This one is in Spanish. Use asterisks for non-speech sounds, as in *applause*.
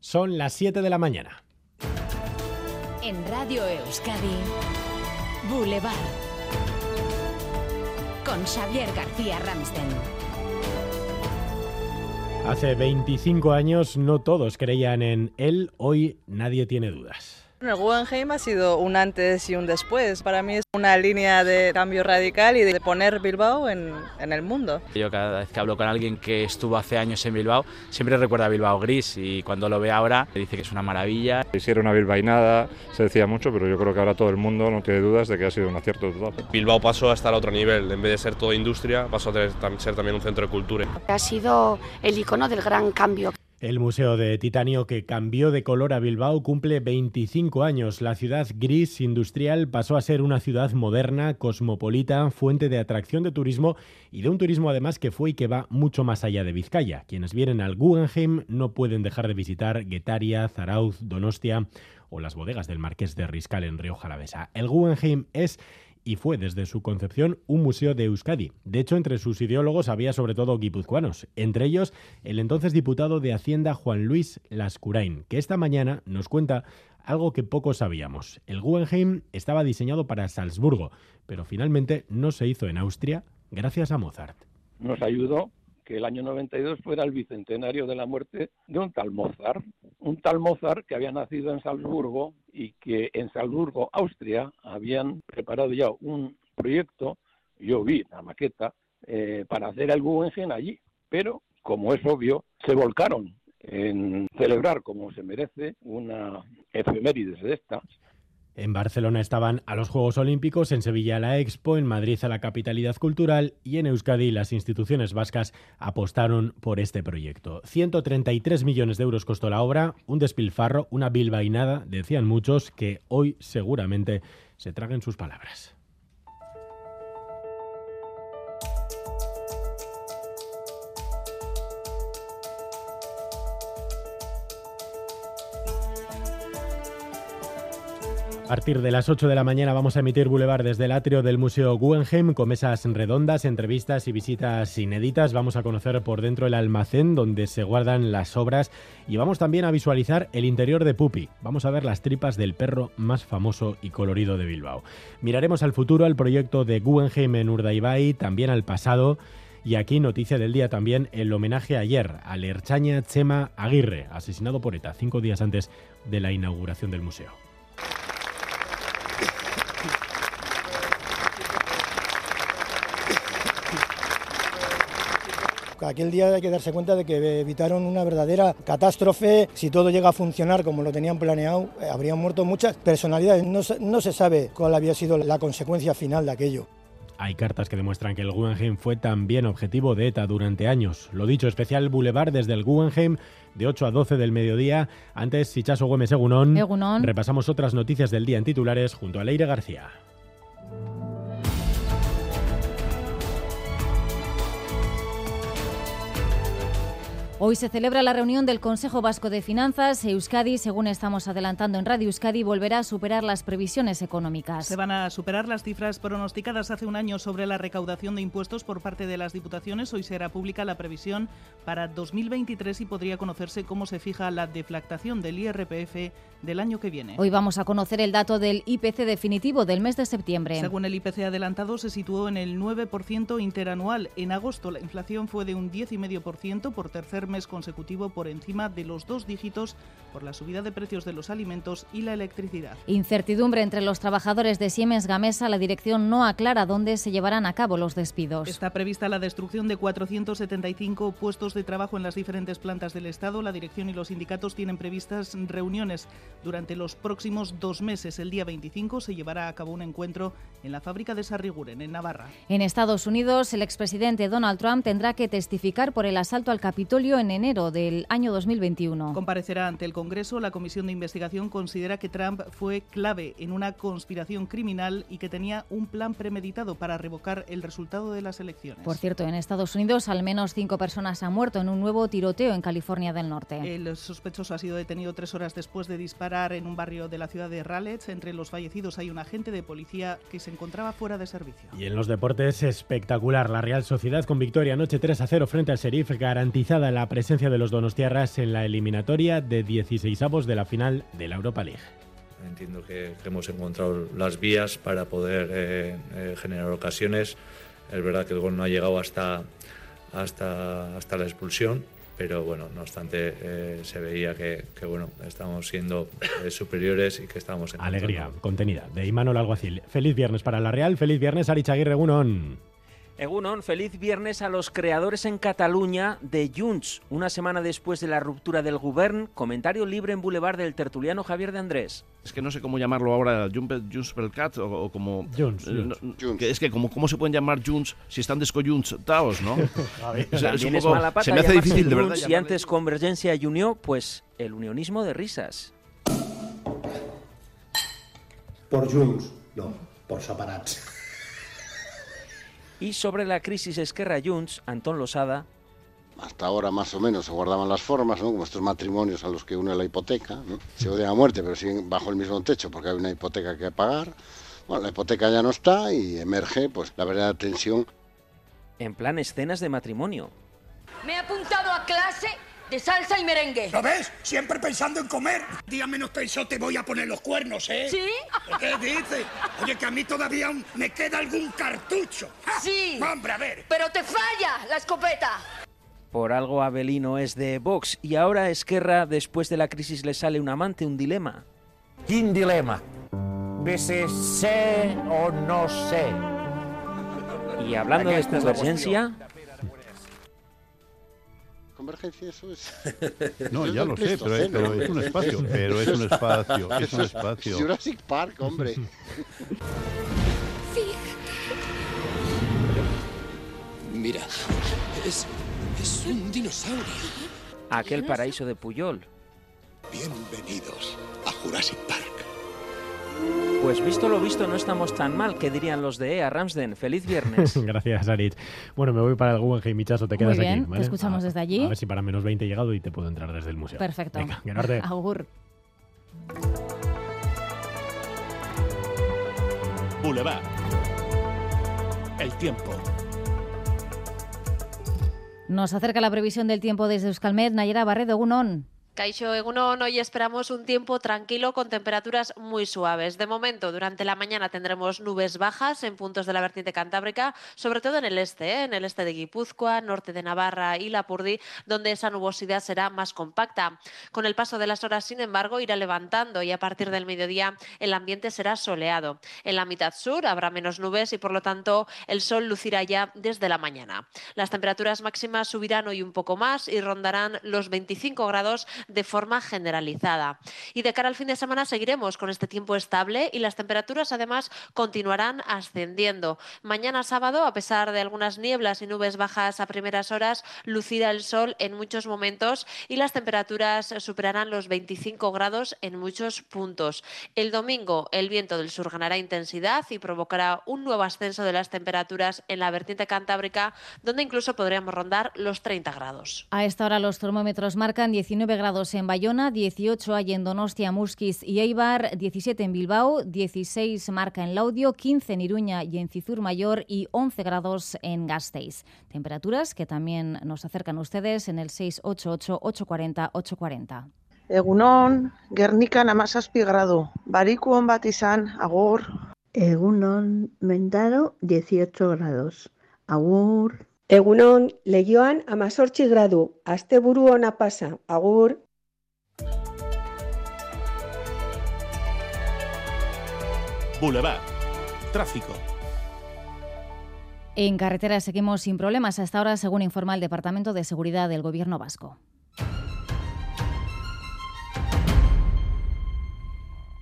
Son las 7 de la mañana. En Radio Euskadi, Boulevard. Con Xavier García Ramsten. Hace 25 años no todos creían en él, hoy nadie tiene dudas. El Guggenheim ha sido un antes y un después. Para mí es una línea de cambio radical y de poner Bilbao en, en, el mundo. Yo cada vez que hablo con alguien que estuvo hace años en Bilbao, siempre recuerda a Bilbao gris y cuando lo ve ahora dice que es una maravilla. Si era una bilbainada, se decía mucho, pero yo creo que ahora todo el mundo no tiene dudas de que ha sido un acierto total. Bilbao pasó hasta el otro nivel, en vez de ser todo industria, pasó a ser también un centro de cultura. Ha sido el icono del gran cambio. El Museo de Titanio que cambió de color a Bilbao cumple 25 años. La ciudad gris industrial pasó a ser una ciudad moderna, cosmopolita, fuente de atracción de turismo y de un turismo además que fue y que va mucho más allá de Vizcaya. Quienes vienen al Guggenheim no pueden dejar de visitar Guetaria, Zarauz, Donostia o las bodegas del Marqués de Riscal en Río Jalavesa. El Guggenheim es y fue desde su concepción un museo de Euskadi. De hecho, entre sus ideólogos había sobre todo guipuzcoanos, entre ellos el entonces diputado de Hacienda Juan Luis Lascurain, que esta mañana nos cuenta algo que pocos sabíamos. El Guggenheim estaba diseñado para Salzburgo, pero finalmente no se hizo en Austria gracias a Mozart. Nos ayudó que el año 92 fuera el bicentenario de la muerte de un tal Mozart, un tal Mozart que había nacido en Salzburgo y que en Salzburgo, Austria, habían preparado ya un proyecto, yo vi la maqueta, eh, para hacer el Guggenheim allí, pero como es obvio, se volcaron en celebrar como se merece una efemérides de estas en Barcelona estaban a los Juegos Olímpicos, en Sevilla la Expo, en Madrid a la capitalidad cultural y en Euskadi las instituciones vascas apostaron por este proyecto. 133 millones de euros costó la obra, un despilfarro, una bilbainada, decían muchos, que hoy seguramente se traguen sus palabras. A partir de las 8 de la mañana vamos a emitir Boulevard desde el atrio del Museo Guggenheim con mesas redondas, entrevistas y visitas inéditas. Vamos a conocer por dentro el almacén donde se guardan las obras y vamos también a visualizar el interior de Pupi. Vamos a ver las tripas del perro más famoso y colorido de Bilbao. Miraremos al futuro, al proyecto de Guggenheim en Urdaibai, también al pasado. Y aquí, noticia del día también, el homenaje ayer a Lerchaña Chema Aguirre, asesinado por ETA cinco días antes de la inauguración del museo. Aquel día hay que darse cuenta de que evitaron una verdadera catástrofe. Si todo llega a funcionar como lo tenían planeado, eh, habrían muerto muchas personalidades. No, no se sabe cuál había sido la consecuencia final de aquello. Hay cartas que demuestran que el Guggenheim fue también objetivo de ETA durante años. Lo dicho, especial Boulevard desde el Guggenheim de 8 a 12 del mediodía. Antes, Sichaso Gómez Egunón. Egunón. Repasamos otras noticias del día en titulares junto a Leire García. Hoy se celebra la reunión del Consejo Vasco de Finanzas. Euskadi, según estamos adelantando en Radio Euskadi, volverá a superar las previsiones económicas. Se van a superar las cifras pronosticadas hace un año sobre la recaudación de impuestos por parte de las diputaciones. Hoy será pública la previsión para 2023 y podría conocerse cómo se fija la deflactación del IRPF del año que viene. Hoy vamos a conocer el dato del IPC definitivo del mes de septiembre. Según el IPC adelantado, se situó en el 9% interanual. En agosto la inflación fue de un 10,5% por tercer mes consecutivo por encima de los dos dígitos por la subida de precios de los alimentos y la electricidad. Incertidumbre entre los trabajadores de Siemens Gamesa. La dirección no aclara dónde se llevarán a cabo los despidos. Está prevista la destrucción de 475 puestos de trabajo en las diferentes plantas del Estado. La dirección y los sindicatos tienen previstas reuniones durante los próximos dos meses. El día 25 se llevará a cabo un encuentro en la fábrica de Sarriguren, en Navarra. En Estados Unidos, el expresidente Donald Trump tendrá que testificar por el asalto al Capitolio en enero del año 2021. Comparecerá ante el Congreso. La Comisión de Investigación considera que Trump fue clave en una conspiración criminal y que tenía un plan premeditado para revocar el resultado de las elecciones. Por cierto, en Estados Unidos al menos cinco personas han muerto en un nuevo tiroteo en California del Norte. El sospechoso ha sido detenido tres horas después de disparar en un barrio de la ciudad de Raleigh. Entre los fallecidos hay un agente de policía que se encontraba fuera de servicio. Y en los deportes espectacular. La Real Sociedad con victoria anoche 3 a 0 frente al Sheriff, garantizada la la presencia de los donostiarras en la eliminatoria de 16avos de la final de la Europa League. Entiendo que, hemos encontrado las vías para poder eh, eh, generar ocasiones. Es verdad que el gol no ha llegado hasta, hasta, hasta la expulsión, pero bueno, no obstante eh, se veía que, bueno, estamos siendo superiores y que estamos en Alegría contenida de Imanol Alguacil. Feliz viernes para la Real, feliz viernes Arichaguirre Gunón. Egunon, feliz viernes a los creadores en Cataluña de Junts. Una semana después de la ruptura del Govern, comentario libre en Boulevard del tertuliano Javier de Andrés. Es que no sé cómo llamarlo ahora, Junts pel Cat o, o como... Junts. Eh, es que como, ¿cómo se pueden llamar Junts si están descoyuntados, no? *laughs* a ver, o sea, es, mala pata se me hace difícil, de verdad. Y antes Convergencia y Unió, pues el unionismo de risas. Por Junts, no, por separats. Y sobre la crisis Esquerra Junts, Antón Losada. Hasta ahora más o menos se guardaban las formas, ¿no? como estos matrimonios a los que une la hipoteca. ¿no? Se odian a muerte, pero siguen bajo el mismo techo porque hay una hipoteca que pagar. Bueno, la hipoteca ya no está y emerge pues la verdadera tensión. En plan escenas de matrimonio. Me he apuntado a clase de salsa y merengue. ¿Lo ves? Siempre pensando en comer. Día menos pensó te voy a poner los cuernos, ¿eh? ¿Sí? ¿Qué dices? Oye, que a mí todavía me queda algún cartucho. Sí. Hombre, a ver. Pero te falla la escopeta. Por algo Abelino es de Vox y ahora Esquerra, después de la crisis, le sale un amante, un dilema. ¿Qué dilema? ¿Ves sé o no sé? Y hablando de convergencia, convergencia eso es. *laughs* No, ya lo sé, pero, es, pero es un espacio. Pero es un espacio. Es un espacio. Jurassic Park, hombre. *laughs* Mira, es, es un dinosaurio. Aquel paraíso de Puyol. Bienvenidos a Jurassic Park. Pues visto lo visto, no estamos tan mal, que dirían los de EA Ramsden. Feliz viernes. *laughs* Gracias, Arit. Bueno, me voy para el Guggenheim, Michazo, te quedas Muy bien, aquí. te escuchamos desde allí. A ver si para menos 20 he llegado y te puedo entrar desde el museo. Perfecto. Venga, Gerardo. Augur. Boulevard. El tiempo. Nos acerca la previsión del tiempo desde Euskalmet. Nayera Barredo, Gunón. Caixo Egunon, hoy esperamos un tiempo tranquilo con temperaturas muy suaves. De momento, durante la mañana tendremos nubes bajas en puntos de la vertiente cantábrica, sobre todo en el este, ¿eh? en el este de Guipúzcoa, norte de Navarra y Lapurdi, donde esa nubosidad será más compacta. Con el paso de las horas, sin embargo, irá levantando y a partir del mediodía el ambiente será soleado. En la mitad sur habrá menos nubes y por lo tanto el sol lucirá ya desde la mañana. Las temperaturas máximas subirán hoy un poco más y rondarán los 25 grados de forma generalizada. Y de cara al fin de semana seguiremos con este tiempo estable y las temperaturas además continuarán ascendiendo. Mañana sábado, a pesar de algunas nieblas y nubes bajas a primeras horas, lucirá el sol en muchos momentos y las temperaturas superarán los 25 grados en muchos puntos. El domingo el viento del sur ganará intensidad y provocará un nuevo ascenso de las temperaturas en la vertiente cantábrica, donde incluso podríamos rondar los 30 grados. A esta hora los termómetros marcan 19 grados en Bayona, 18 hay en Donostia, Musquis y Eibar, 17 en Bilbao, 16 marca en Laudio, 15 en Iruña y en Cizur Mayor y 11 grados en Gasteiz. Temperaturas que también nos acercan ustedes en el 688-840-840. Egunon, Guernica namazazpi grado, barikuon bat izan, agur. Egunon, Mendaro, 18 grados, agur. Egunon, Leioan, amazortzi gradu, asteburu ona pasa, agur. Boulevard. Tráfico. En carretera seguimos sin problemas hasta ahora, según informa el Departamento de Seguridad del Gobierno Vasco.